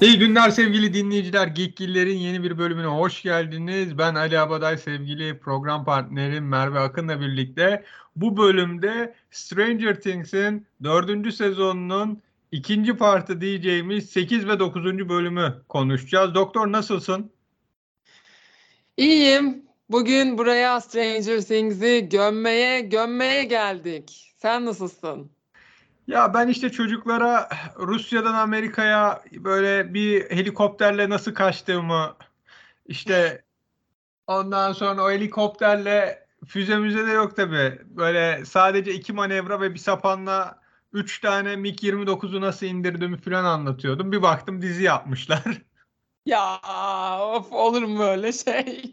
İyi günler sevgili dinleyiciler. Geekgiller'in yeni bir bölümüne hoş geldiniz. Ben Ali Abaday sevgili program partnerim Merve Akın'la birlikte bu bölümde Stranger Things'in dördüncü sezonunun ikinci partı diyeceğimiz 8 ve 9. bölümü konuşacağız. Doktor nasılsın? İyiyim. Bugün buraya Stranger Things'i gömmeye gömmeye geldik. Sen nasılsın? Ya ben işte çocuklara Rusya'dan Amerika'ya böyle bir helikopterle nasıl kaçtığımı işte ondan sonra o helikopterle füze müze de yok tabi. Böyle sadece iki manevra ve bir sapanla üç tane MiG-29'u nasıl indirdiğimi falan anlatıyordum. Bir baktım dizi yapmışlar. Ya of olur mu öyle şey?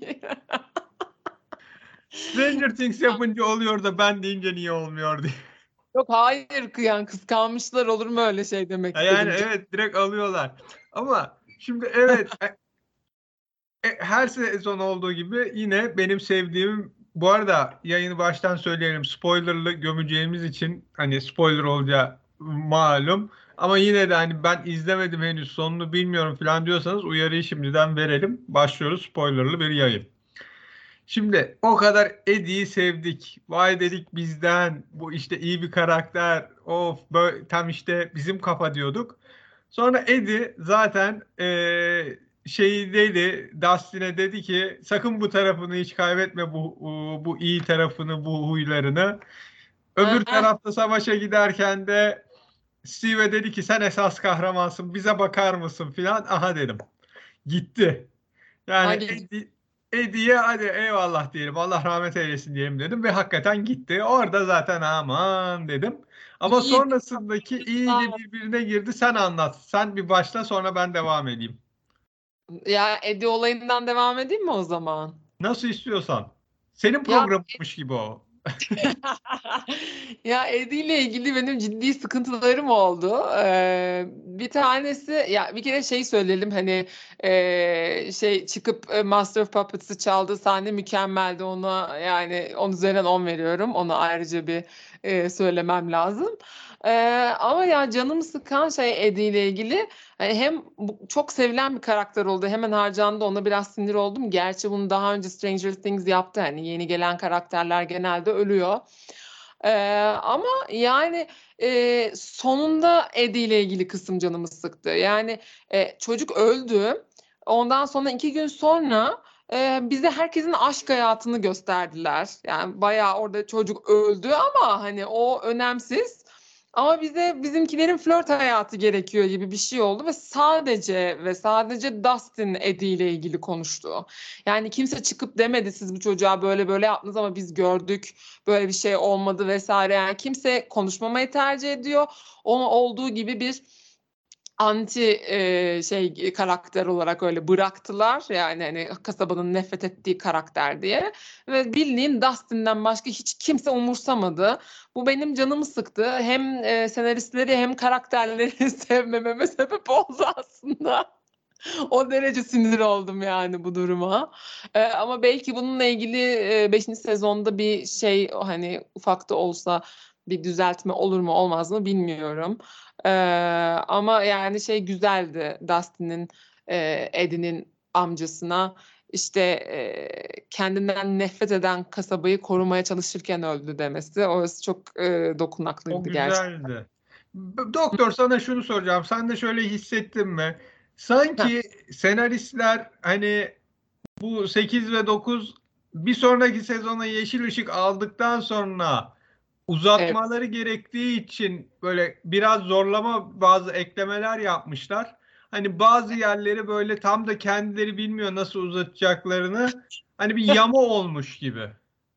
Stranger Things yapınca oluyor da ben deyince niye olmuyor diye. Yok hayır kıyan kıskanmışlar olur mu öyle şey demek Yani evet direkt alıyorlar. Ama şimdi evet e, e, her sezon olduğu gibi yine benim sevdiğim bu arada yayını baştan söyleyelim spoilerlı gömeceğimiz için hani spoiler olacağı malum ama yine de hani ben izlemedim henüz sonunu bilmiyorum falan diyorsanız uyarıyı şimdiden verelim. Başlıyoruz spoilerlı bir yayın. Şimdi o kadar Eddie'yi sevdik. Vay dedik bizden. Bu işte iyi bir karakter. Of böyle tam işte bizim kafa diyorduk. Sonra Eddie zaten ee, şeydeydi. Dustin'e dedi ki sakın bu tarafını hiç kaybetme bu bu iyi tarafını, bu huylarını. Öbür tarafta savaşa giderken de Steve dedi ki sen esas kahramansın bize bakar mısın filan. Aha dedim. Gitti. Yani Eddie, Eddie'ye hadi eyvallah diyelim Allah rahmet eylesin diyelim dedim ve hakikaten gitti. Orada zaten aman dedim. Ama iyi, sonrasındaki iyice birbirine girdi. Sen anlat. Sen bir başla sonra ben devam edeyim. Ya Eddie olayından devam edeyim mi o zaman? Nasıl istiyorsan. Senin programmış gibi o. ya Eddie ile ilgili benim ciddi sıkıntılarım oldu. Ee, bir tanesi ya bir kere şey söyleyelim hani e, şey çıkıp e, Master of Puppets'ı çaldığı sahne mükemmeldi ona yani 10 üzerinden 10 veriyorum. Onu ayrıca bir e, söylemem lazım. Ee, ama ya canımı sıkan şey Eddie ile ilgili hani hem bu, çok sevilen bir karakter oldu. Hemen harcandı ona biraz sinir oldum. Gerçi bunu daha önce Stranger Things yaptı. Hani yeni gelen karakterler genelde ölüyor. Ee, ama yani e, sonunda Eddie ile ilgili kısım canımı sıktı. Yani e, çocuk öldü. Ondan sonra iki gün sonra e, bize herkesin aşk hayatını gösterdiler. Yani bayağı orada çocuk öldü ama hani o önemsiz. Ama bize bizimkilerin flört hayatı gerekiyor gibi bir şey oldu ve sadece ve sadece Dustin Eddie ile ilgili konuştu. Yani kimse çıkıp demedi siz bu çocuğa böyle böyle yaptınız ama biz gördük böyle bir şey olmadı vesaire. Yani kimse konuşmamayı tercih ediyor. Onu olduğu gibi bir anti e, şey karakter olarak öyle bıraktılar. Yani hani kasabanın nefret ettiği karakter diye. Ve bildiğin Dustin'den başka hiç kimse umursamadı. Bu benim canımı sıktı. Hem e, senaristleri hem karakterleri sevmememe sebep oldu aslında. o derece sinir oldum yani bu duruma. Ee, ama belki bununla ilgili 5. E, sezonda bir şey hani ufak da olsa bir düzeltme olur mu olmaz mı bilmiyorum. Ee, ama yani şey güzeldi Dustin'in e, Eddie'nin amcasına işte e, kendinden nefret eden kasabayı korumaya çalışırken öldü demesi. Orası çok e, dokunaklıydı o güzeldi. gerçekten. Doktor sana şunu soracağım. Sen de şöyle hissettin mi? Sanki senaristler hani bu 8 ve 9 bir sonraki sezona yeşil ışık aldıktan sonra uzatmaları evet. gerektiği için böyle biraz zorlama bazı eklemeler yapmışlar. Hani bazı yerleri böyle tam da kendileri bilmiyor nasıl uzatacaklarını. Hani bir yama olmuş gibi.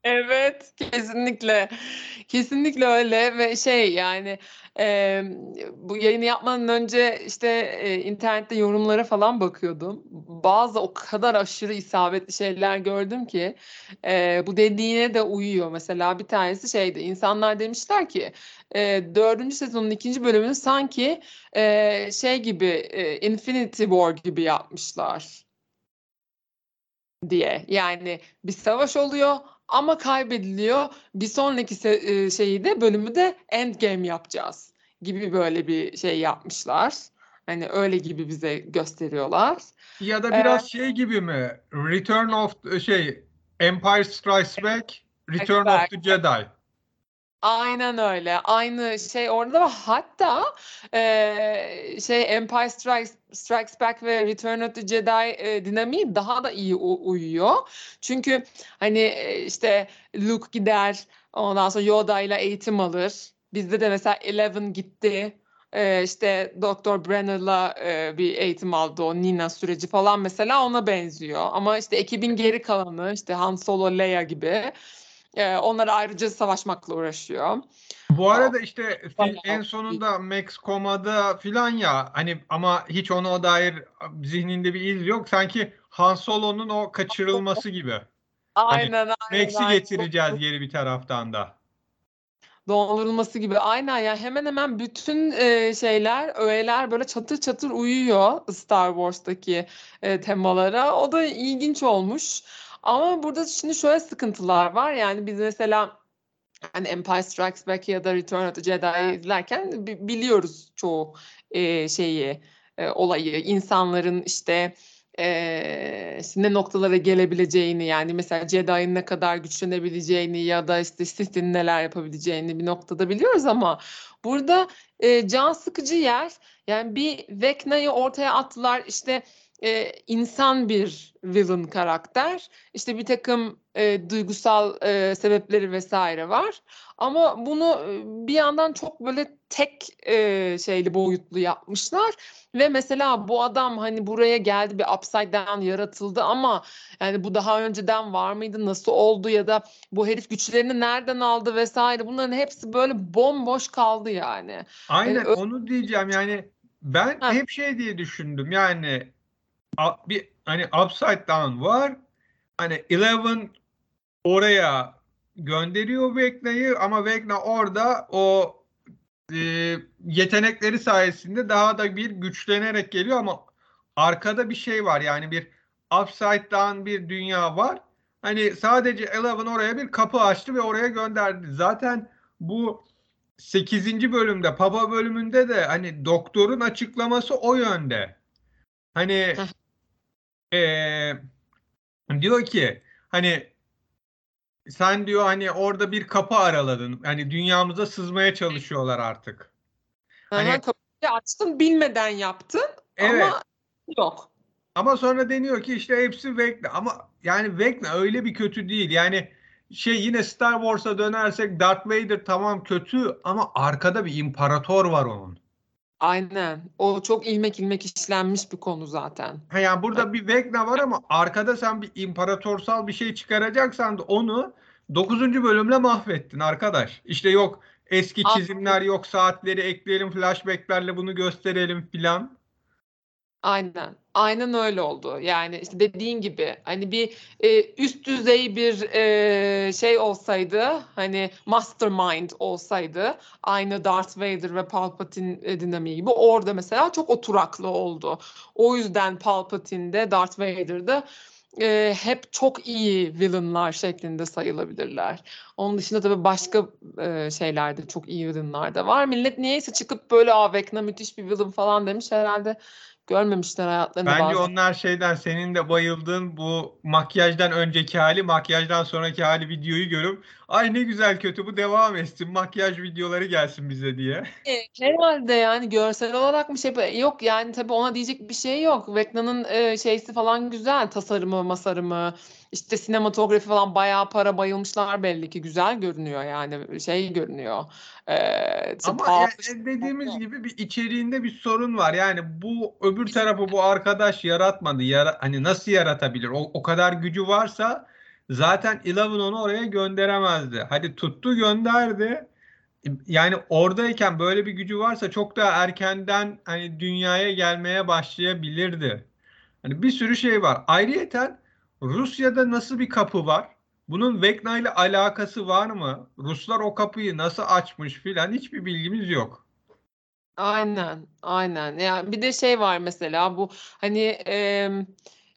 Evet, kesinlikle. Kesinlikle öyle ve şey yani e, bu yayını yapmadan önce işte e, internette yorumlara falan bakıyordum. Bazı o kadar aşırı isabetli şeyler gördüm ki e, bu dediğine de uyuyor. Mesela bir tanesi şeydi. insanlar demişler ki e, dördüncü sezonun ikinci bölümünü sanki e, şey gibi e, Infinity War gibi yapmışlar diye. Yani bir savaş oluyor ama kaybediliyor. Bir sonraki şeyi de bölümü de Endgame yapacağız gibi böyle bir şey yapmışlar. Hani öyle gibi bize gösteriyorlar. Ya da biraz ee, şey gibi mi? Return of şey Empire Strikes Back, Return of the Jedi. Aynen öyle. Aynı şey orada var. Hatta e, şey Empire Strikes, Strikes Back ve Return of the Jedi e, dinamiği daha da iyi uyuyor. Çünkü hani işte Luke gider, ondan sonra Yoda ile eğitim alır. Bizde de mesela Eleven gitti. E, işte Doktor Brenner'la e, bir eğitim aldı o Nina süreci falan mesela ona benziyor. Ama işte ekibin geri kalanı işte Han Solo, Leia gibi e, onlar ayrıca savaşmakla uğraşıyor. Bu arada işte fil, en sonunda Max komada filan ya hani ama hiç ona dair zihninde bir iz yok. Sanki Han Solo'nun o kaçırılması gibi. Aynen hani aynen. Max'i getireceğiz geri bir taraftan da. Dondurulması gibi. Aynen ya hemen hemen bütün e, şeyler, öğeler böyle çatır çatır uyuyor Star Wars'taki e, temalara. O da ilginç olmuş. Ama burada şimdi şöyle sıkıntılar var. Yani biz mesela hani Empire Strikes Back ya da Return of the Jedi'yi izlerken biliyoruz çoğu e, şeyi, e, olayı. insanların işte e, ne noktalara gelebileceğini yani mesela Jedi'nin ne kadar güçlenebileceğini ya da işte Sith'in neler yapabileceğini bir noktada biliyoruz ama burada e, can sıkıcı yer yani bir Vecna'yı ortaya attılar işte e, insan bir villain karakter. İşte bir takım e, duygusal e, sebepleri vesaire var. Ama bunu bir yandan çok böyle tek e, şeyli boyutlu yapmışlar. Ve mesela bu adam hani buraya geldi bir upside down yaratıldı ama yani bu daha önceden var mıydı nasıl oldu ya da bu herif güçlerini nereden aldı vesaire bunların hepsi böyle bomboş kaldı yani. Aynen ee, onu diyeceğim yani ben ha. hep şey diye düşündüm yani bir hani upside down var. Hani Eleven oraya gönderiyor Vecna'yı ama Vecna orada o e, yetenekleri sayesinde daha da bir güçlenerek geliyor ama arkada bir şey var yani bir upside down bir dünya var. Hani sadece Eleven oraya bir kapı açtı ve oraya gönderdi. Zaten bu 8. bölümde Papa bölümünde de hani doktorun açıklaması o yönde. Hani ee, diyor ki hani sen diyor hani orada bir kapı araladın. Hani dünyamıza sızmaya çalışıyorlar artık. Hani, Aha, kapıyı açtın bilmeden yaptın evet. ama yok. Ama sonra deniyor ki işte hepsi Vecna. Ama yani Vecna öyle bir kötü değil. Yani şey yine Star Wars'a dönersek Darth Vader tamam kötü ama arkada bir imparator var onun. Aynen. O çok ilmek ilmek işlenmiş bir konu zaten. Ha yani burada bir Vecna var ama arkada sen bir imparatorsal bir şey çıkaracaksan da onu 9. bölümle mahvettin arkadaş. İşte yok eski çizimler yok saatleri ekleyelim flashbacklerle bunu gösterelim filan. Aynen. Aynen öyle oldu. Yani işte dediğin gibi hani bir e, üst düzey bir e, şey olsaydı hani mastermind olsaydı aynı Darth Vader ve Palpatine e, dinamiği gibi orada mesela çok oturaklı oldu. O yüzden Palpatine'de Darth Vader'da e, hep çok iyi villainlar şeklinde sayılabilirler. Onun dışında tabii başka e, şeylerde çok iyi villainlar da var. Millet niyeyse çıkıp böyle Aa Vecna müthiş bir villain falan demiş herhalde görmemişler hayatlarında Bence bazen. onlar şeyden senin de bayıldığın bu makyajdan önceki hali, makyajdan sonraki hali videoyu görüp ay ne güzel kötü bu devam etsin makyaj videoları gelsin bize diye. E, herhalde yani görsel olarak mı şey yok yani tabii ona diyecek bir şey yok. Vecna'nın e, şeysi falan güzel tasarımı, masarımı, işte sinematografi falan bayağı para bayılmışlar belli ki güzel görünüyor yani şey görünüyor. Ee, Ama yani dediğimiz gibi bir içeriğinde bir sorun var. Yani bu öbür tarafı bu arkadaş yaratmadı. Yara, hani nasıl yaratabilir? O, o kadar gücü varsa zaten Eleven onu oraya gönderemezdi. Hadi tuttu gönderdi. Yani oradayken böyle bir gücü varsa çok daha erkenden hani dünyaya gelmeye başlayabilirdi. Hani bir sürü şey var. Ayrıyeten Rusya'da nasıl bir kapı var? Bunun Vecna ile alakası var mı? Ruslar o kapıyı nasıl açmış filan hiçbir bilgimiz yok. Aynen, aynen. Yani bir de şey var mesela bu hani e,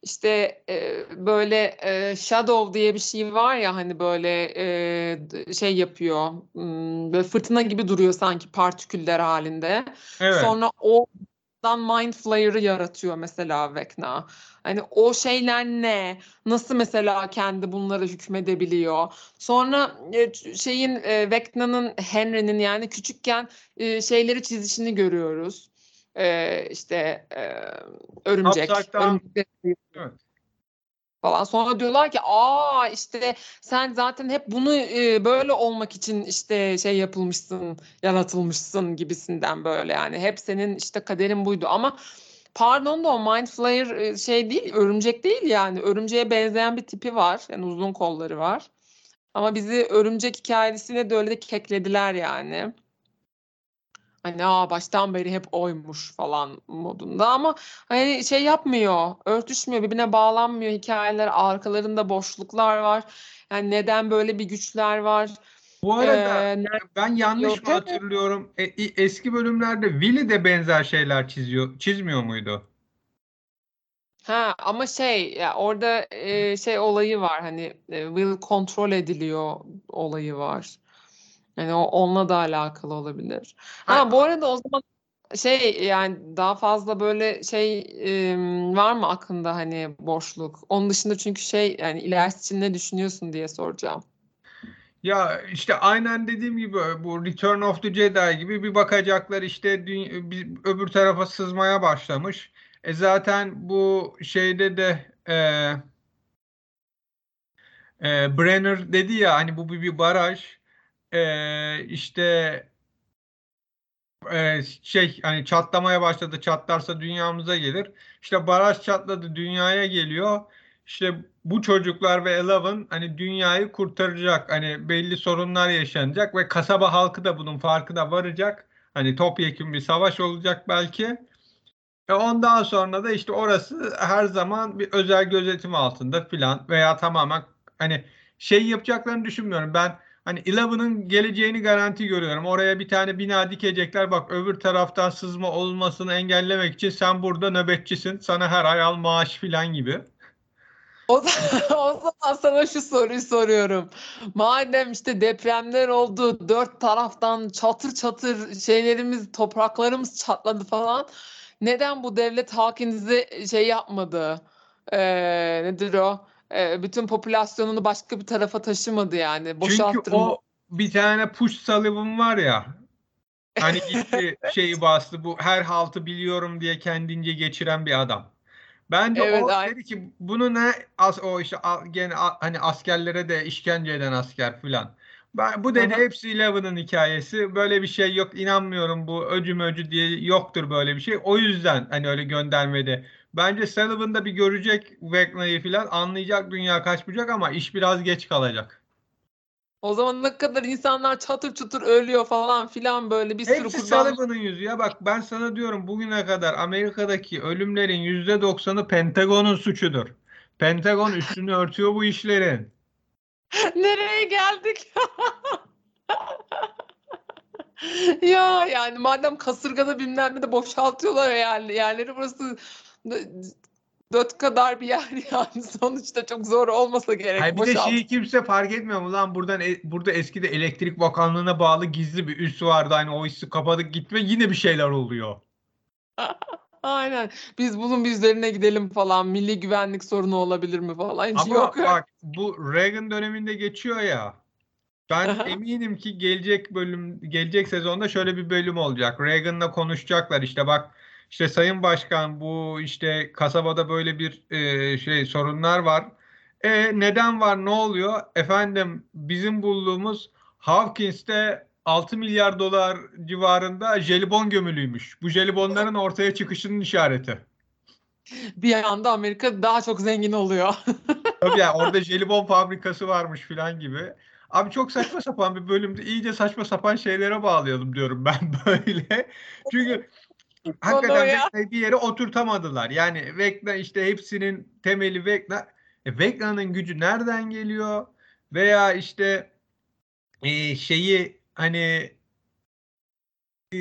işte e, böyle e, shadow diye bir şey var ya hani böyle e, şey yapıyor, böyle fırtına gibi duruyor sanki partiküller halinde. Evet. Sonra o sıfırdan Mind Flayer'ı yaratıyor mesela Vecna. Hani o şeyler ne? Nasıl mesela kendi bunlara hükmedebiliyor? Sonra e, şeyin e, Vecna'nın Henry'nin yani küçükken e, şeyleri çizişini görüyoruz. E, işte örümcek. örümcek evet falan. Sonra diyorlar ki aa işte sen zaten hep bunu e, böyle olmak için işte şey yapılmışsın, yaratılmışsın gibisinden böyle yani. Hep senin işte kaderin buydu ama pardon da o Mind Flayer şey değil, örümcek değil yani. Örümceğe benzeyen bir tipi var. Yani uzun kolları var. Ama bizi örümcek hikayesiyle de öyle de keklediler yani hani aa baştan beri hep oymuş falan modunda ama hani şey yapmıyor, örtüşmüyor, birbirine bağlanmıyor hikayeler, arkalarında boşluklar var. Yani neden böyle bir güçler var? Bu arada ee, ben yanlış mı hatırlıyorum? E, eski bölümlerde Willy de benzer şeyler çiziyor, çizmiyor muydu? Ha ama şey ya orada e, şey olayı var hani e, Will kontrol ediliyor olayı var. Yani o onunla da alakalı olabilir. Ha bu arada o zaman şey yani daha fazla böyle şey e, var mı aklında hani boşluk? Onun dışında çünkü şey yani ilerisi için ne düşünüyorsun diye soracağım. Ya işte aynen dediğim gibi bu Return of the Jedi gibi bir bakacaklar işte öbür tarafa sızmaya başlamış. E zaten bu şeyde de e, e, Brenner dedi ya hani bu bir, bir baraj e, işte e, şey hani çatlamaya başladı çatlarsa dünyamıza gelir. İşte baraj çatladı dünyaya geliyor. İşte bu çocuklar ve Eleven hani dünyayı kurtaracak. Hani belli sorunlar yaşanacak ve kasaba halkı da bunun farkına varacak. Hani topyekun bir savaş olacak belki. E ondan sonra da işte orası her zaman bir özel gözetim altında filan veya tamamen hani şey yapacaklarını düşünmüyorum. Ben Hani Eleven'ın geleceğini garanti görüyorum. Oraya bir tane bina dikecekler. Bak öbür taraftan sızma olmasını engellemek için sen burada nöbetçisin. Sana her ay al maaş filan gibi. O, o zaman sana şu soruyu soruyorum. Madem işte depremler oldu, dört taraftan çatır çatır şeylerimiz, topraklarımız çatladı falan. Neden bu devlet Hawkins'i şey yapmadı? Ee, nedir o? E, bütün popülasyonunu başka bir tarafa taşımadı yani. Boşalttırmadı. Çünkü o bir tane push Sullivan var ya hani gitti şeyi bastı bu her haltı biliyorum diye kendince geçiren bir adam. Ben de evet, o aynen. dedi ki bunu ne as o işte gene hani askerlere de işkence eden asker filan. Ben, bu dedi Aha. hepsi Eleven'ın hikayesi. Böyle bir şey yok. inanmıyorum bu öcü möcü diye yoktur böyle bir şey. O yüzden hani öyle göndermedi. Bence Sullivan da bir görecek Vecna'yı falan anlayacak dünya kaçmayacak ama iş biraz geç kalacak. O zaman ne kadar insanlar çatır çatır ölüyor falan filan böyle bir sürü Hepsi kurban. Sullivan'ın yüzü ya bak ben sana diyorum bugüne kadar Amerika'daki ölümlerin yüzde doksanı Pentagon'un suçudur. Pentagon üstünü örtüyor bu işlerin. Nereye geldik? ya yani madem kasırgada bilmem ne de boşaltıyorlar yani yerleri burası dört kadar bir yer yani sonuçta çok zor olmasa gerek. Hayır, bir de şeyi kimse fark etmiyor mu lan buradan e, burada eskide elektrik bakanlığına bağlı gizli bir üs vardı hani o üssü kapadık gitme yine bir şeyler oluyor. Aynen. Biz bunun bir üzerine gidelim falan. Milli güvenlik sorunu olabilir mi falan. Hiç Ama yok. bak bu Reagan döneminde geçiyor ya. Ben eminim ki gelecek bölüm gelecek sezonda şöyle bir bölüm olacak. Reagan'la konuşacaklar işte bak işte Sayın Başkan bu işte kasabada böyle bir e, şey sorunlar var. E neden var? Ne oluyor? Efendim bizim bulduğumuz Hawkins'te 6 milyar dolar civarında jelibon gömülüymüş. Bu jelibonların ortaya çıkışının işareti. Bir anda Amerika daha çok zengin oluyor. Tabii yani orada jelibon fabrikası varmış filan gibi. Abi çok saçma sapan bir bölümde iyice saçma sapan şeylere bağlayalım diyorum ben böyle. Çünkü hakikaten Vecna'yı bir yere oturtamadılar. Yani Vecna işte hepsinin temeli Vecna. E, Vecna'nın gücü nereden geliyor? Veya işte e, şeyi hani e,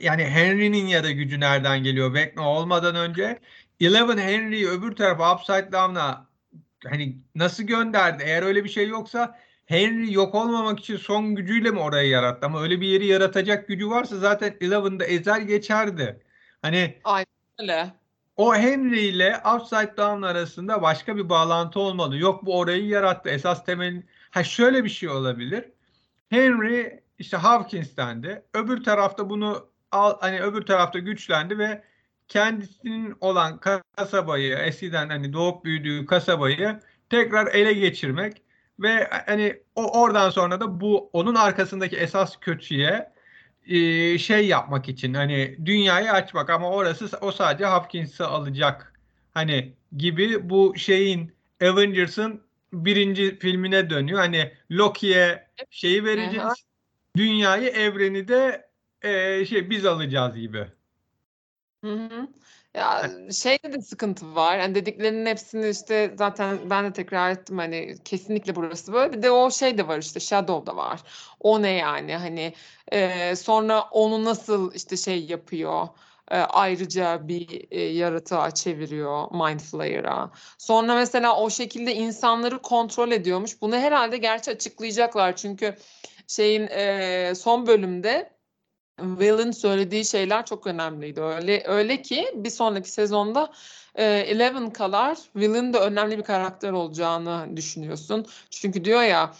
yani Henry'nin ya da gücü nereden geliyor? Vecna olmadan önce Eleven Henry'yi öbür tarafa Upside Down'a hani nasıl gönderdi? Eğer öyle bir şey yoksa Henry yok olmamak için son gücüyle mi orayı yarattı? Ama öyle bir yeri yaratacak gücü varsa zaten Eleven'da ezer geçerdi. Hani Aynen öyle. o Henry ile Upside Down arasında başka bir bağlantı olmalı. Yok bu orayı yarattı. Esas temel ha şöyle bir şey olabilir. Henry işte Hawkins'tendi. Öbür tarafta bunu al, hani öbür tarafta güçlendi ve kendisinin olan kasabayı eskiden hani doğup büyüdüğü kasabayı tekrar ele geçirmek ve hani o oradan sonra da bu onun arkasındaki esas kötüye e, şey yapmak için hani dünyayı açmak ama orası o sadece Hopkins'i alacak hani gibi bu şeyin Avengers'ın birinci filmine dönüyor. Hani Loki'ye şeyi vereceğiz. Aha. Dünyayı evreni de e, şey biz alacağız gibi. Hı hı. Ya şeyde de sıkıntı var. Yani dediklerinin hepsini işte zaten ben de tekrar ettim hani kesinlikle burası böyle. Bir de o şey de var işte Shadow da var. O ne yani hani e, sonra onu nasıl işte şey yapıyor. e, ayrıca bir e, yaratığa çeviriyor Mind Flayer'a. Sonra mesela o şekilde insanları kontrol ediyormuş. Bunu herhalde gerçi açıklayacaklar çünkü şeyin e, son bölümde Will'in söylediği şeyler çok önemliydi. Öyle öyle ki bir sonraki sezonda e, Eleven kadar Will'in de önemli bir karakter olacağını düşünüyorsun. Çünkü diyor ya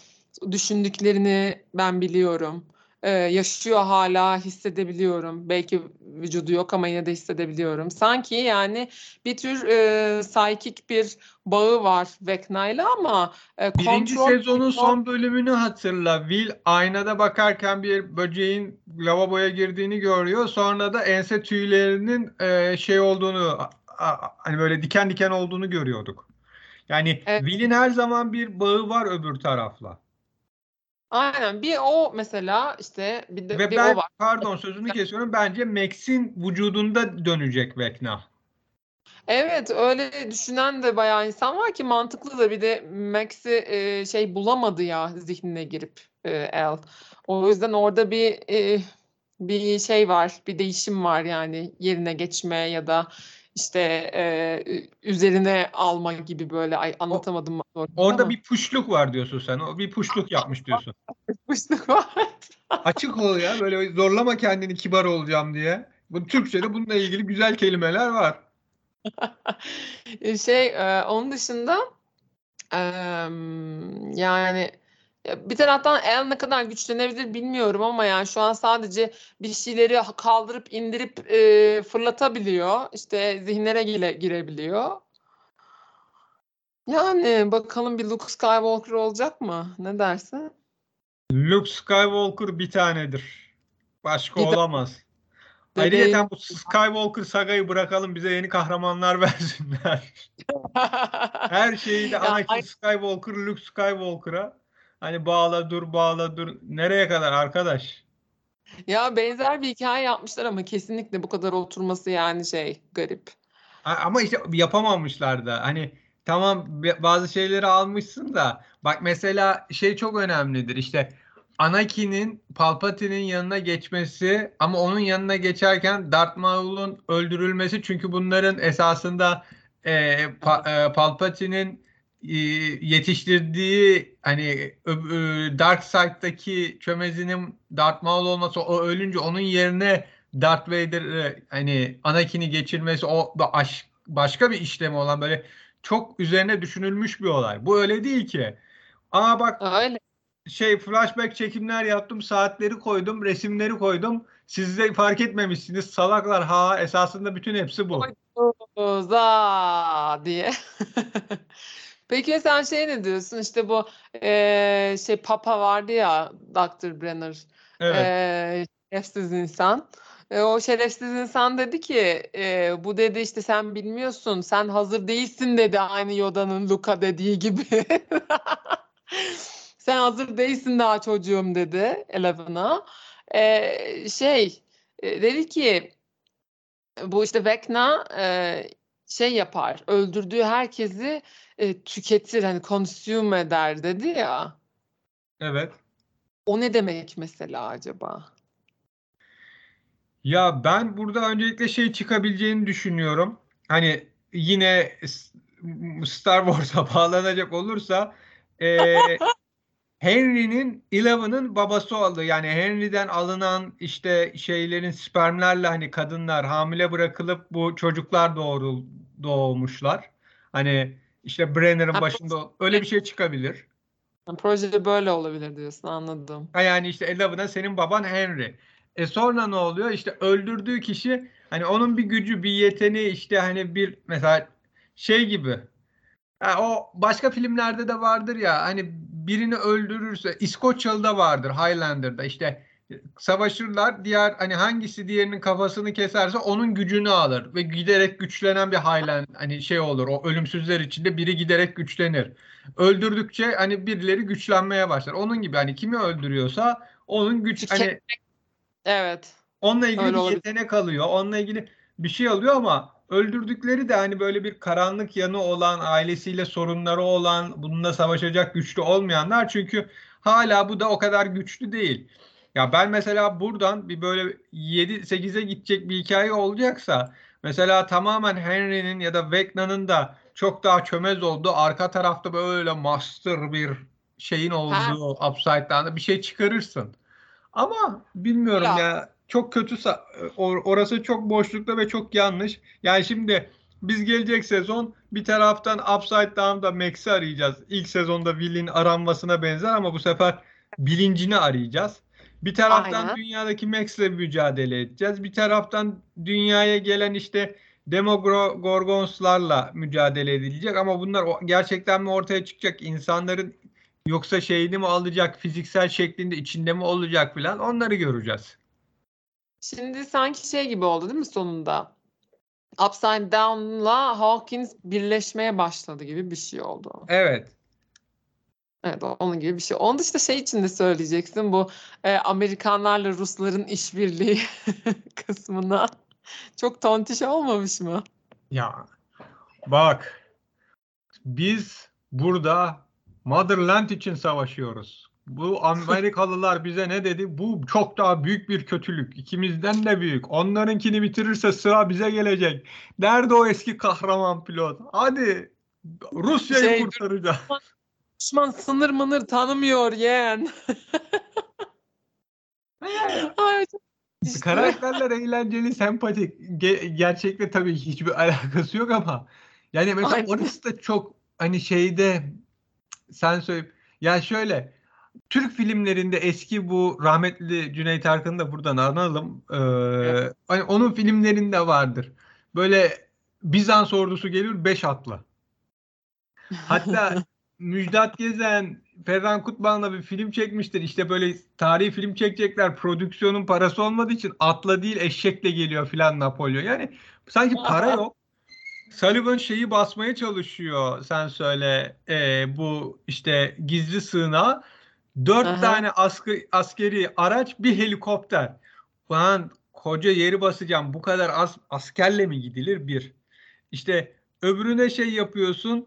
düşündüklerini ben biliyorum. E, yaşıyor hala hissedebiliyorum. Belki vücudu yok ama yine de hissedebiliyorum. Sanki yani bir tür e, psychic bir bağı var Vecna'yla ama e, Birinci kontrol sezonun son bölümünü hatırla. Will aynada bakarken bir böceğin lavaboya girdiğini görüyor. Sonra da ense tüylerinin e, şey olduğunu hani böyle diken diken olduğunu görüyorduk. Yani Evet. Will'in her zaman bir bağı var öbür tarafla. Aynen bir o mesela işte bir de Ve bir ben o var. pardon sözünü kesiyorum. Bence Max'in vücudunda dönecek Vecna. Evet öyle düşünen de bayağı insan var ki mantıklı da bir de Max'i e, şey bulamadı ya zihnine girip e, El. O yüzden orada bir e, bir şey var, bir değişim var yani yerine geçme ya da işte e, üzerine alma gibi böyle ay anlatamadım doğru Orada ama bir puşluk var diyorsun sen. O bir puşluk yapmış diyorsun. yapmışlık var. Açık ol ya. Böyle zorlama kendini kibar olacağım diye. Bu Türkçe'de bununla ilgili güzel kelimeler var. şey e, onun dışında em, yani ya bir taraftan el ne kadar güçlenebilir bilmiyorum ama yani şu an sadece bir şeyleri kaldırıp indirip e, fırlatabiliyor. İşte zihinlere gire, girebiliyor. Yani bakalım bir Luke Skywalker olacak mı? Ne dersin? Luke Skywalker bir tanedir. Başka Bir de- olamaz. Bebeğin- Ayrıca bu Skywalker sagayı bırakalım bize yeni kahramanlar versinler. Her şeyi de Anakin Skywalker, Luke Skywalker'a hani bağla dur bağla dur. Nereye kadar arkadaş? ya benzer bir hikaye yapmışlar ama kesinlikle bu kadar oturması yani şey garip. Ama işte yapamamışlar da. Hani tamam bazı şeyleri almışsın da bak mesela şey çok önemlidir. İşte Anakin'in Palpatine'in yanına geçmesi ama onun yanına geçerken Darth Maul'un öldürülmesi çünkü bunların esasında e, Pa- e, Palpatine'in yetiştirdiği hani ö- Dark Side'daki çömezinin Darth Maul olması o ölünce onun yerine Darth Vader'ı hani Anakin'i geçirmesi o aş- başka bir işlemi olan böyle çok üzerine düşünülmüş bir olay. Bu öyle değil ki. Aa bak Öyle. şey flashback çekimler yaptım, saatleri koydum, resimleri koydum. Siz de fark etmemişsiniz. Salaklar ha esasında bütün hepsi bu. Za diye. Peki sen şey ne diyorsun? İşte bu eee, şey Papa vardı ya Dr. Brenner. Evet. Eee, şerefsiz insan. E, o şerefsiz insan dedi ki e, bu dedi işte sen bilmiyorsun sen hazır değilsin dedi aynı Yoda'nın Luka dediği gibi. Sen hazır değilsin daha çocuğum dedi Eleven'a. E, şey e, dedi ki bu işte Vecna e, şey yapar öldürdüğü herkesi e, tüketir hani consume eder dedi ya. Evet. O ne demek mesela acaba? Ya ben burada öncelikle şey çıkabileceğini düşünüyorum. Hani yine Star Wars'a bağlanacak olursa eee, Henry'nin Eleven'ın babası oldu. Yani Henry'den alınan işte şeylerin spermlerle hani kadınlar hamile bırakılıp bu çocuklar doğru doğmuşlar. Hani işte Brenner'ın başında öyle bir şey çıkabilir. Proje böyle olabilir diyorsun anladım. Ha Yani işte Eleven'a senin baban Henry. E sonra ne oluyor? İşte öldürdüğü kişi hani onun bir gücü, bir yeteneği işte hani bir mesela şey gibi. Ha, o başka filmlerde de vardır ya hani birini öldürürse İskoçyalı'da vardır Highlander'da işte savaşırlar diğer hani hangisi diğerinin kafasını keserse onun gücünü alır ve giderek güçlenen bir Highland hani şey olur o ölümsüzler içinde biri giderek güçlenir. Öldürdükçe hani birileri güçlenmeye başlar. Onun gibi hani kimi öldürüyorsa onun güç hani Evet. onunla ilgili Öyle bir olabilir. yetenek alıyor. Onunla ilgili bir şey alıyor ama öldürdükleri de hani böyle bir karanlık yanı olan, ailesiyle sorunları olan, bununla savaşacak güçlü olmayanlar çünkü hala bu da o kadar güçlü değil. Ya ben mesela buradan bir böyle 7-8'e gidecek bir hikaye olacaksa mesela tamamen Henry'nin ya da Vecna'nın da çok daha çömez olduğu arka tarafta böyle master bir şeyin olduğu upside down'da bir şey çıkarırsın. Ama bilmiyorum Ya. ya çok kötü or- orası çok boşlukta ve çok yanlış. Yani şimdi biz gelecek sezon bir taraftan Upside Down'da Max'i arayacağız. İlk sezonda Will'in aranmasına benzer ama bu sefer bilincini arayacağız. Bir taraftan Aynen. dünyadaki Max'le mücadele edeceğiz. Bir taraftan dünyaya gelen işte Demogorgons'larla mücadele edilecek ama bunlar gerçekten mi ortaya çıkacak? İnsanların yoksa şeyini mi alacak, fiziksel şeklinde içinde mi olacak filan onları göreceğiz. Şimdi sanki şey gibi oldu değil mi sonunda? Upside Down'la Hawkins birleşmeye başladı gibi bir şey oldu. Evet. Evet, onun gibi bir şey. Onun dışında şey için de söyleyeceksin bu e, Amerikanlarla Rusların işbirliği kısmına. Çok tontiş olmamış mı? Ya bak biz burada Motherland için savaşıyoruz. Bu Amerikalılar bize ne dedi? Bu çok daha büyük bir kötülük. İkimizden de büyük. Onlarınkini bitirirse sıra bize gelecek. Nerede o eski kahraman pilot? Hadi Rusya'yı Şey- kurtaracağız. Düşman sınır mınır tanımıyor yeğen. Ay, işte. Karakterler eğlenceli, sempatik. Ge- gerçekle tabii hiçbir alakası yok ama yani mesela Aynen. orası da çok hani şeyde sen söyle ya şöyle Türk filmlerinde eski bu rahmetli Cüneyt Arkın'ı da buradan analım. Ee, Evet. hani onun filmlerinde vardır. Böyle Bizans ordusu gelir beş atlı. Hatta Müjdat Gezen, Ferhan Kutman'la bir film çekmiştir. İşte böyle tarihi film çekecekler. Prodüksiyonun parası olmadığı için atla değil eşekle geliyor filan Napolyon. Yani sanki para yok. Sullivan şeyi basmaya çalışıyor sen söyle Ee, bu işte gizli sığınağa. Dört Aha. tane askı, askeri araç bir helikopter. Ulan koca yeri basacağım bu kadar az askerle mi gidilir bir. İşte öbürüne şey yapıyorsun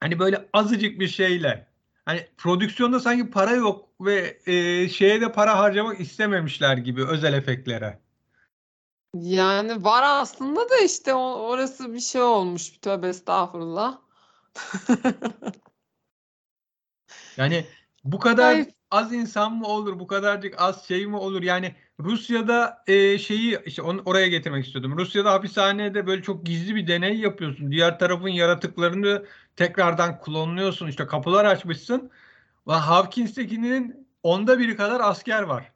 hani böyle azıcık bir şeyle. Hani prodüksiyonda sanki para yok ve e, şeye de para harcamak istememişler gibi özel efektlere. Yani var aslında da işte o- orası bir şey olmuş. Tövbe estağfurullah. Yani bu kadar Ay. az insan mı olur, bu kadarcık az şey mi olur? Yani Rusya'da e, şeyi işte onu oraya getirmek istiyordum. Rusya'da hapishanede böyle çok gizli bir deney yapıyorsun. Diğer tarafın yaratıklarını tekrardan klonluyorsun. İşte kapılar açmışsın. Ve Hawkins'tekinin onda biri kadar asker var.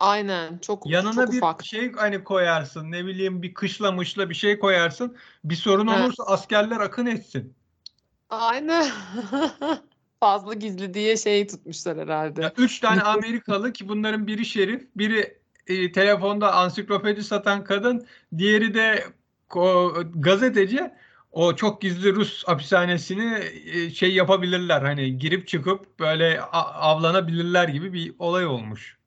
Aynen. Çok Yanına çok bir ufak. şey hani koyarsın. Ne bileyim bir kışla mışla bir şey koyarsın. Bir sorun Evet. olursa askerler akın etsin. Aynen. Fazla gizli diye şey tutmuşlar herhalde. Ya üç tane Amerikalı ki bunların biri şerif, biri e, telefonda ansiklopedi satan kadın, diğeri de ko- gazeteci. O çok gizli Rus hapishanesini e, şey yapabilirler. Hani girip çıkıp böyle avlanabilirler gibi bir olay olmuş.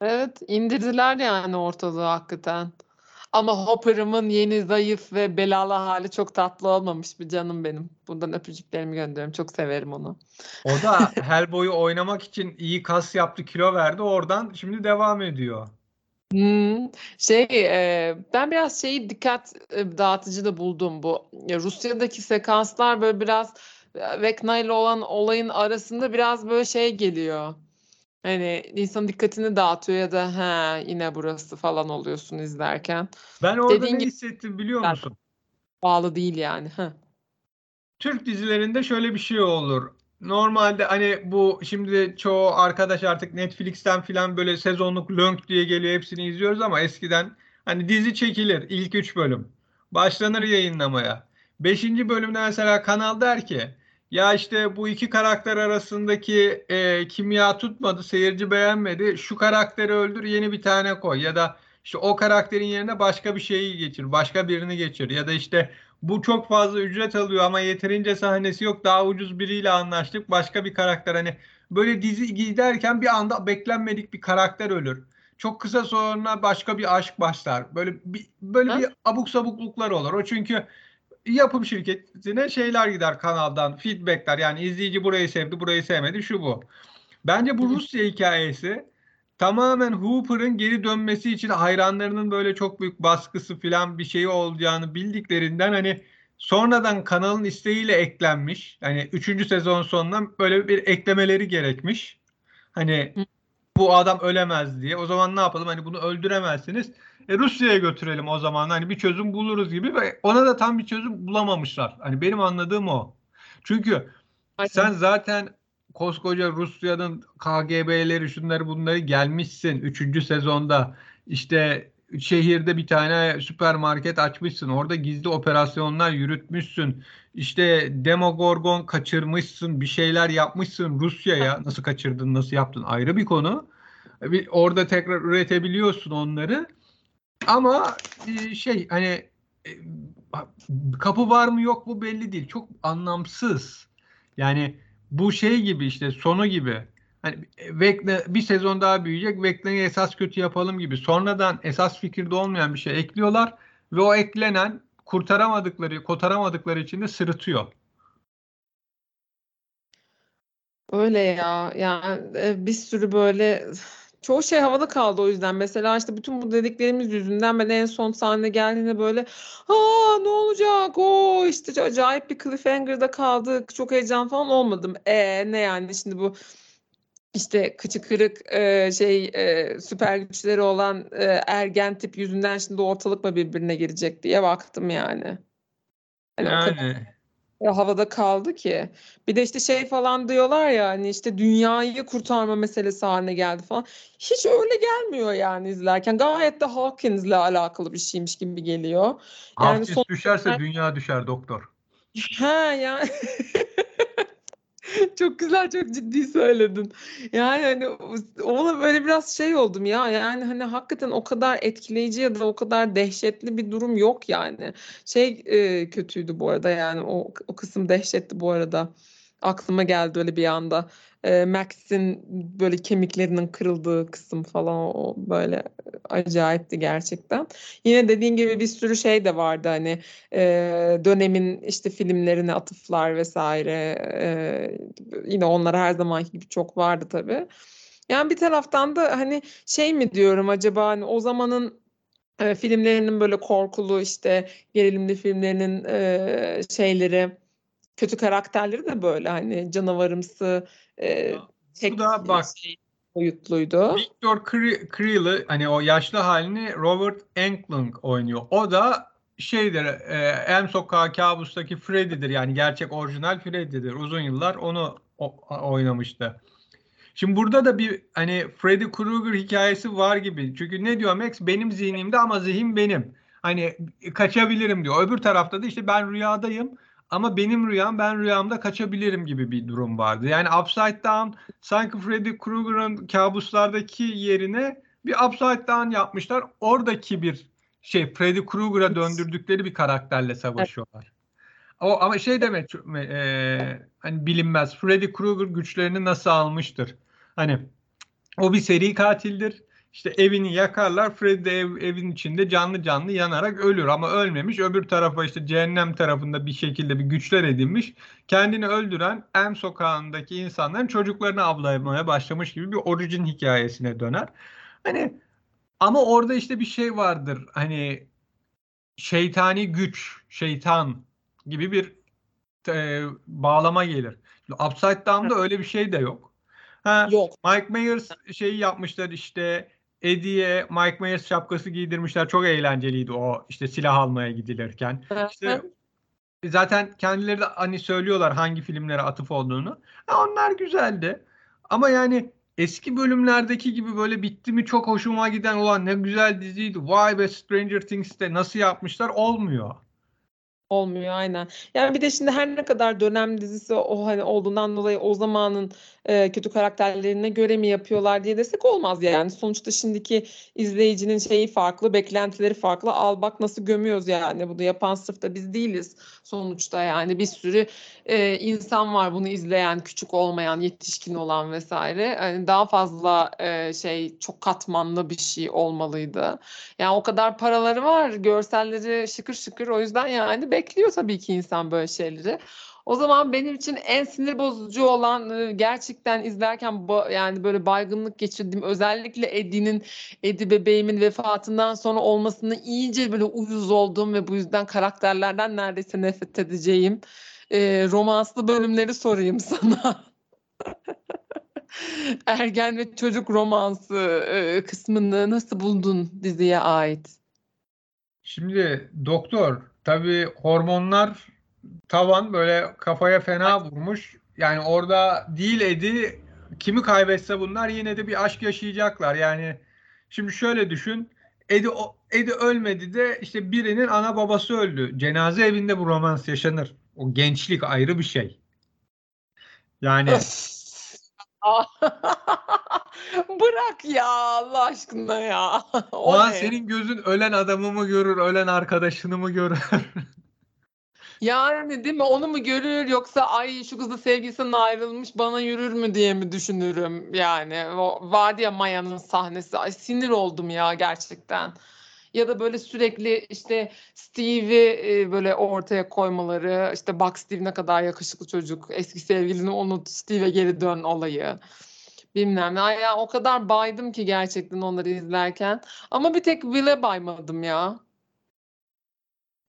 Evet, indirdiler yani ortalığı hakikaten. Ama Hopper'ımın yeni zayıf ve belalı hali çok tatlı olmamış bir canım benim. Buradan öpücüklerimi gönderiyorum. Çok severim onu. O da Hellboy'u oynamak için iyi kas yaptı, kilo verdi. Oradan şimdi devam ediyor. Hmm, şey e, ben biraz şeyi dikkat e, dağıtıcı da buldum bu. Ya, Rusya'daki sekanslar böyle biraz Vecna ile olan olayın arasında biraz böyle şey geliyor. Hani insanın dikkatini dağıtıyor ya da ha yine burası falan oluyorsun izlerken. Ben orada Dediğin ne gibi- hissettim biliyor musun? Bağlı değil yani. Heh. Türk dizilerinde şöyle bir şey olur. Normalde hani bu şimdi çoğu arkadaş artık Netflix'ten filan böyle sezonluk lönk diye geliyor hepsini izliyoruz ama eskiden hani dizi çekilir ilk üç bölüm. Başlanır yayınlamaya. Beşinci bölümde mesela kanal der ki ya işte bu iki karakter arasındaki e, kimya tutmadı, seyirci beğenmedi. Şu karakteri öldür, yeni bir tane koy ya da işte o karakterin yerine başka bir şeyi geçir, başka birini geçir ya da işte bu çok fazla ücret alıyor ama yeterince sahnesi yok. Daha ucuz biriyle anlaştık. Başka bir karakter hani böyle dizi giderken bir anda beklenmedik bir karakter ölür. Çok kısa sonra başka bir aşk başlar. Böyle bir, böyle Ha? bir abuk sabukluklar olur. O çünkü yapım şirketine şeyler gider kanaldan, feedbackler. Yani izleyici burayı sevdi, burayı sevmedi, şu bu. Bence bu Rusya hikayesi tamamen Hooper'ın geri dönmesi için hayranlarının böyle çok büyük baskısı falan bir şeyi olacağını bildiklerinden hani sonradan kanalın isteğiyle eklenmiş. Hani 3. sezon sonunda böyle bir eklemeleri gerekmiş. Hani bu adam ölemez diye. O zaman ne yapalım? Hani bunu öldüremezsiniz. E, Rusya'ya götürelim o zaman. Hani bir çözüm buluruz gibi ve ona da tam bir çözüm bulamamışlar. Hani benim anladığım o. Çünkü Aynen. sen zaten koskoca Rusya'nın KGB'leri şunları bunları gelmişsin 3. sezonda. İşte şehirde bir tane süpermarket açmışsın orada gizli operasyonlar yürütmüşsün. İşte Demogorgon kaçırmışsın bir şeyler yapmışsın Rusya'ya. Nasıl kaçırdın nasıl yaptın ayrı bir konu. Orada tekrar üretebiliyorsun onları. Ama e, şey hani e, kapı var mı yok mu belli değil. Çok anlamsız. Yani bu şey gibi işte sonu gibi. Hani Vecna bir sezon daha büyüyecek. Vecna'yı esas kötü yapalım gibi. Sonradan esas fikirde olmayan bir şey ekliyorlar ve o eklenen kurtaramadıkları, kotaramadıkları için de sırıtıyor. Öyle ya. Yani e, bir sürü böyle çoğu şey havada kaldı o yüzden. Mesela işte bütün bu dediklerimiz yüzünden ben en son sahne geldiğinde böyle aa ne olacak o işte acayip bir cliffhanger'da kaldık çok heyecan falan olmadım. E ne yani şimdi bu işte kıçı kırık e, şey e, süper güçleri olan e, ergen tip yüzünden şimdi ortalık mı birbirine girecek diye baktım yani. Yani ya havada kaldı ki. Bir de işte şey falan diyorlar ya hani işte dünyayı kurtarma meselesi haline geldi falan. Hiç öyle gelmiyor yani izlerken. Gayet de Hawkins'le alakalı bir şeymiş gibi geliyor. Yani Hafif son düşerse dünya düşer doktor. Ha yani çok güzel çok ciddi söyledin. Yani hani ona böyle biraz şey oldum ya yani hani hakikaten o kadar etkileyici ya da o kadar dehşetli bir durum yok yani. Şey e, kötüydü bu arada yani o, o kısım dehşetti bu arada. Aklıma geldi öyle bir anda. Max'in böyle kemiklerinin kırıldığı kısım falan o böyle acayipti gerçekten. Yine dediğin gibi bir sürü şey de vardı hani dönemin işte filmlerine atıflar vesaire yine onlar her zamanki gibi çok vardı tabii. Yani bir taraftan da hani şey mi diyorum acaba hani o zamanın filmlerinin böyle korkulu işte gerilimli filmlerinin şeyleri kötü karakterleri de böyle hani canavarımsı e, tek Bu da bak şey boyutluydu. Victor Cre- Creel'ı hani o yaşlı halini Robert Englund oynuyor. O da şeydir e, Elm Sokağı Kabus'taki Freddy'dir yani gerçek orijinal Freddy'dir. Uzun yıllar onu o- oynamıştı. Şimdi burada da bir hani Freddy Krueger hikayesi var gibi. Çünkü ne diyor Max? Benim zihnimde ama zihin benim. Hani kaçabilirim diyor. Öbür tarafta da işte ben rüyadayım ama benim rüyam ben rüyamda kaçabilirim gibi bir durum vardı. Yani Upside Down sanki Freddy Krueger'ın kabuslardaki yerine bir Upside Down yapmışlar. Oradaki bir şey Freddy Krueger'a döndürdükleri bir karakterle savaşıyorlar. O ama şey demek e, hani bilinmez. Freddy Krueger güçlerini nasıl almıştır? Hani o bir seri katildir. İşte evini yakarlar. Freddy de ev, evin içinde canlı canlı yanarak ölür ama ölmemiş. Öbür tarafa işte cehennem tarafında bir şekilde bir güçler edinmiş. Kendini öldüren Elm sokağındaki insanların çocuklarını avlamaya başlamış gibi bir orijin hikayesine döner. Hani ama orada işte bir şey vardır. Hani şeytani güç, şeytan gibi bir e, bağlama gelir. Upside Down'da öyle bir şey de yok. Ha, Yok. Mike Myers şeyi yapmışlar işte Eddie'ye Mike Myers şapkası giydirmişler. Çok eğlenceliydi o işte silah almaya gidilirken. İşte zaten kendileri de hani söylüyorlar hangi filmlere atıf olduğunu. Ha, onlar güzeldi. Ama yani eski bölümlerdeki gibi böyle bitti mi çok hoşuma giden olan ne güzel diziydi. Vay be Stranger Things'te nasıl yapmışlar olmuyor. Olmuyor aynen. Yani bir de şimdi her ne kadar dönem dizisi o hani olduğundan dolayı o zamanın e, kötü karakterlerine göre mi yapıyorlar diye desek olmaz yani. Sonuçta şimdiki izleyicinin şeyi farklı, beklentileri farklı. Al bak nasıl gömüyoruz yani. Bunu yapan sırf da biz değiliz sonuçta yani. Bir sürü e, insan var bunu izleyen, küçük olmayan, yetişkin olan vesaire. Yani daha fazla e, şey çok katmanlı bir şey olmalıydı. Yani o kadar paraları var, görselleri şıkır şıkır. O yüzden yani bekliyor tabii ki insan böyle şeyleri. O zaman benim için en sinir bozucu olan gerçekten izlerken yani böyle baygınlık geçirdiğim özellikle Eddie'nin Eddie bebeğimin vefatından sonra olmasını iyice böyle uyuz olduğum ve bu yüzden karakterlerden neredeyse nefret edeceğim e, romanslı bölümleri sorayım sana. Ergen ve çocuk romansı e, kısmını nasıl buldun diziye ait? Şimdi doktor tabii hormonlar tavan böyle kafaya fena vurmuş. Yani orada değil Edi kimi kaybetse bunlar yine de bir aşk yaşayacaklar. Yani şimdi şöyle düşün. Edi, Edi ölmedi de işte birinin ana babası öldü. Cenaze evinde bu romans yaşanır. O gençlik ayrı bir şey. Yani Bırak ya Allah aşkına ya. O, o an senin gözün ölen adamı mı görür, ölen arkadaşını mı görür? Yani değil mi? Onu mu görür yoksa ay şu kızla sevgisinden ayrılmış bana yürür mü diye mi düşünürüm yani. O vardı ya Maya'nın sahnesi. Ay sinir oldum ya gerçekten. Ya da böyle sürekli işte Steve'i e, böyle ortaya koymaları, işte bak Steve ne kadar yakışıklı çocuk, eski sevgilini unut, Steve'e geri dön olayı. Bilmem ne. Ya o kadar baydım ki gerçekten onları izlerken. Ama bir tek Will'e baymadım ya.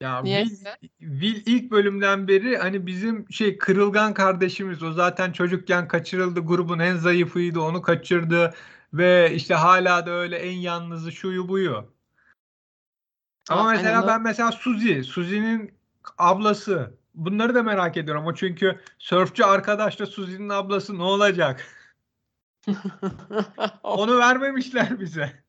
Ya Will, Will ilk bölümden beri hani bizim şey kırılgan kardeşimiz o zaten çocukken kaçırıldı grubun en zayıfıydı onu kaçırdı ve işte hala da öyle en yalnızı şuyu buyu. Ama Aa, mesela aynen. ben mesela Suzy, Suzy'nin ablası bunları da merak ediyorum. O çünkü sörfçü arkadaşla Suzy'nin ablası ne olacak? Onu vermemişler bize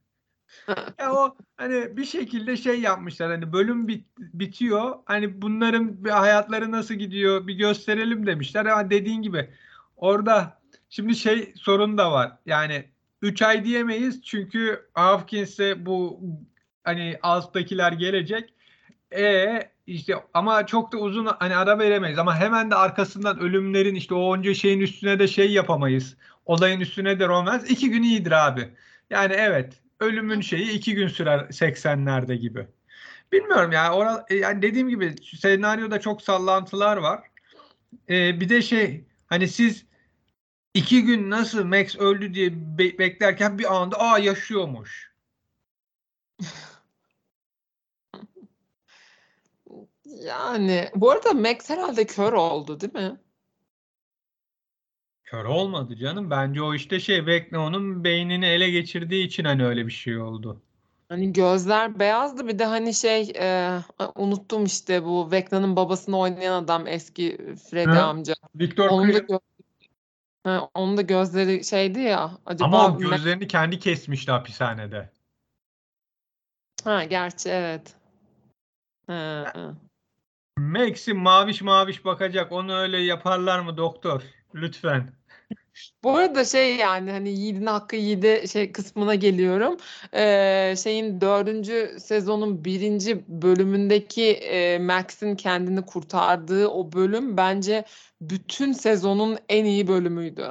ya o hani bir şekilde şey yapmışlar hani bölüm bit, bitiyor hani bunların hayatları nasıl gidiyor bir gösterelim demişler ama dediğin gibi orada şimdi şey sorun da var yani 3 ay diyemeyiz çünkü Hopkins'e bu hani alttakiler gelecek e işte ama çok da uzun hani ara veremeyiz ama hemen de arkasından ölümlerin işte o onca şeyin üstüne de şey yapamayız. Olayın üstüne de romans. iki gün iyidir abi. Yani evet ölümün şeyi iki gün sürer 80'lerde gibi. Bilmiyorum yani, oral, e, yani dediğim gibi senaryoda çok sallantılar var. Ee, bir de şey hani siz iki gün nasıl Max öldü diye be- beklerken bir anda aa yaşıyormuş. Yani bu arada Max herhalde kör oldu değil mi? Kör olmadı canım. Bence o işte şey Vecna onun beynini ele geçirdiği için hani öyle bir şey oldu. Hani gözler beyazdı bir de hani şey e, unuttum işte bu Vecna'nın babasını oynayan adam eski Freddy Hı? amca. Victor Onun da, gö- ha, onun da gözleri şeydi ya. Acaba Ama o gözlerini kendi kesmişti hapishanede. Ha gerçi evet. Ha, ha. Max'i maviş maviş bakacak. Onu öyle yaparlar mı doktor? Lütfen. Bu arada şey yani hani yiğidin hakkı yiğide şey kısmına geliyorum. Ee, şeyin dördüncü sezonun birinci bölümündeki e, Max'in kendini kurtardığı o bölüm bence bütün sezonun en iyi bölümüydü.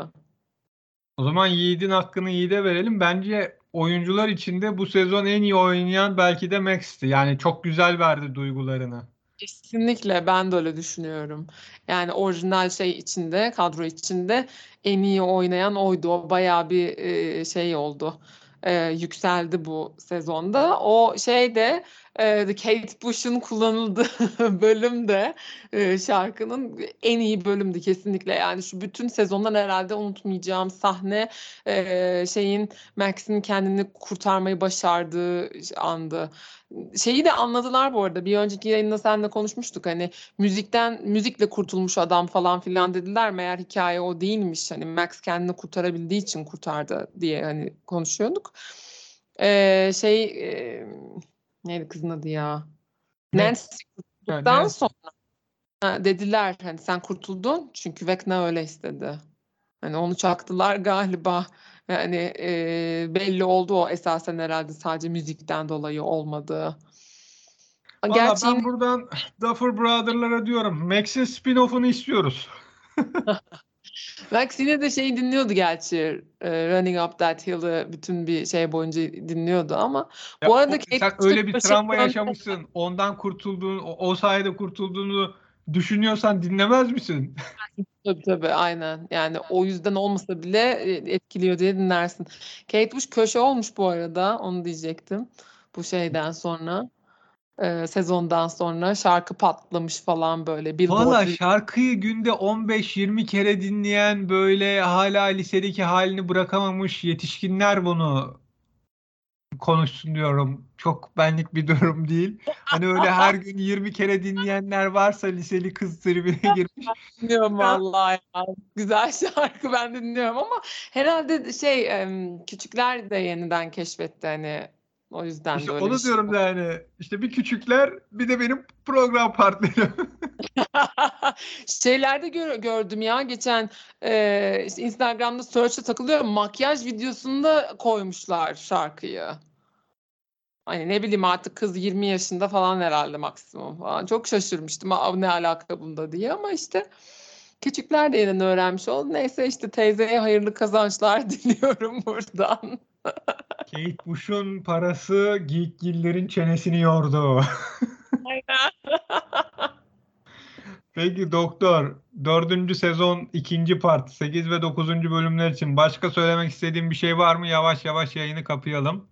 O zaman Yiğit'in hakkını Yiğit'e verelim. Bence oyuncular içinde bu sezon en iyi oynayan belki de Max'ti. Yani çok güzel verdi duygularını. Kesinlikle ben de öyle düşünüyorum. Yani orijinal şey içinde, kadro içinde en iyi oynayan oydu. O bayağı bir e, şey oldu. E, yükseldi bu sezonda. O şey de Kate Bush'un kullanıldığı bölüm de şarkının en iyi bölümdü kesinlikle. Yani şu bütün sezondan herhalde unutmayacağım sahne şeyin Max'in kendini kurtarmayı başardığı andı. Şeyi de anladılar bu arada. Bir önceki yayında seninle konuşmuştuk. Hani müzikten müzikle kurtulmuş adam falan filan dediler. Meğer hikaye o değilmiş. Hani Max kendini kurtarabildiği için kurtardı diye hani konuşuyorduk. Ee, şey e, neydi kızın adı ya? Nancy kurtulduktan Yani sonra ha, dediler hani sen kurtuldun çünkü Vecna öyle istedi. Hani onu çaktılar galiba. Yani e, belli oldu o esasen herhalde sadece müzikten dolayı olmadığı. Valla Gerçi ben buradan Duffer Brother'lara diyorum. Max'in spin-off'unu istiyoruz. Max yine de şeyi dinliyordu gerçi. e, Running Up That Hill'ı bütün bir şey boyunca dinliyordu ama Ya bu arada o- Kate sen öyle bir travma yaşamışsın. Ondan kurtulduğun, o, o sayede kurtulduğunu düşünüyorsan dinlemez misin? Tabii tabii aynen. Yani o yüzden olmasa bile e, etkiliyor diye dinlersin. Kate Bush köşe olmuş bu arada. Onu diyecektim. Bu şeyden sonra. E, sezondan sonra şarkı patlamış falan böyle. Billboard Valla şarkıyı günde 15-20 kere dinleyen böyle hala lisedeki halini bırakamamış yetişkinler bunu konuşsun diyorum. Çok benlik bir durum değil. Hani öyle her gün 20 kere dinleyenler varsa liseli kız tribüne girmiş. dinliyorum vallahi ya. Güzel şarkı ben dinliyorum ama herhalde şey küçükler de yeniden keşfetti hani o yüzden İşte de öyle onu şey diyorum da yani. İşte bir küçükler bir de benim program partnerim. Şeylerde gör- gördüm ya geçen e, işte Instagram'da search'e takılıyorum makyaj videosunda koymuşlar şarkıyı. Hani ne bileyim artık kız 20 yaşında falan herhalde maksimum falan. Çok şaşırmıştım "Aa, ne alaka bunda diye ama işte küçükler de yeniden öğrenmiş oldu. Neyse işte teyzeye hayırlı kazançlar diliyorum buradan. Kate Bush'un parası Geekgillerin çenesini yordu. Peki doktor, dördüncü sezon ikinci part 8 ve 9. bölümler için başka söylemek istediğim bir şey var mı? Yavaş yavaş yayını kapayalım.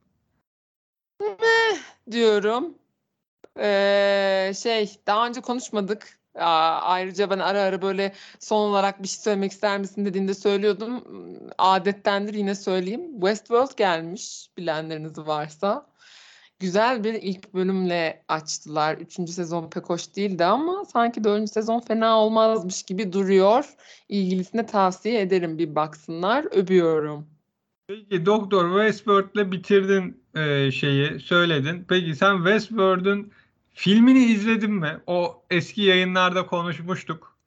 diyorum. Ee, şey daha önce konuşmadık. Ayrıca ben ara ara böyle son olarak bir şey söylemek ister misin dediğinde söylüyordum. Adettendir yine söyleyeyim. Westworld gelmiş bilenleriniz varsa. Güzel bir ilk bölümle açtılar. Üçüncü sezon pek hoş değildi ama sanki dördüncü sezon fena olmazmış gibi duruyor. İlgilisine tavsiye ederim bir baksınlar. Öpüyorum. Peki doktor Westworld'le bitirdin e, şeyi, söyledin. Peki sen Westworld'ün filmini izledin mi? O eski yayınlarda konuşmuştuk.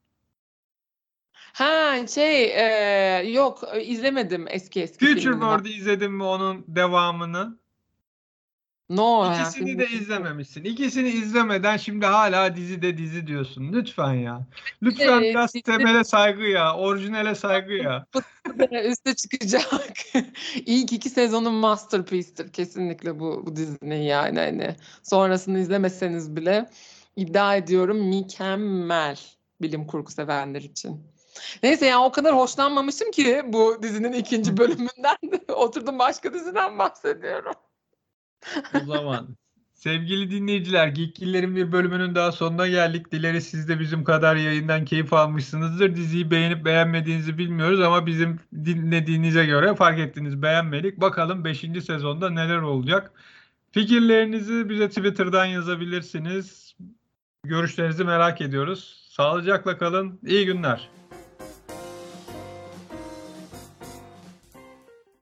Ha şey e, yok izlemedim eski eski Future filmini. World'ü izledin mi onun devamını? No İkisini hayatım. de izlememişsin. İkisini izlemeden şimdi hala dizi de dizi diyorsun. Lütfen ya. Lütfen Ee, biraz dizi- temele saygı ya. Orijinale saygı ya. üste çıkacak. İlk iki sezonun masterpiece'tir kesinlikle bu, bu dizinin yani hani sonrasını izlemeseniz bile iddia ediyorum mükemmel bilim kurgu sevenler için. Neyse ya o kadar hoşlanmamışım ki bu dizinin ikinci bölümünden oturdum başka diziden bahsediyorum. O zaman sevgili dinleyiciler, Geekgillerin bir bölümünün daha sonuna geldik. Dileriz siz de bizim kadar yayından keyif almışsınızdır. Diziyi beğenip beğenmediğinizi bilmiyoruz ama bizim dinlediğinize göre fark ettiniz beğenmedik. Bakalım 5. sezonda neler olacak. Fikirlerinizi bize Twitter'dan yazabilirsiniz. Görüşlerinizi merak ediyoruz. Sağlıcakla kalın. İyi günler.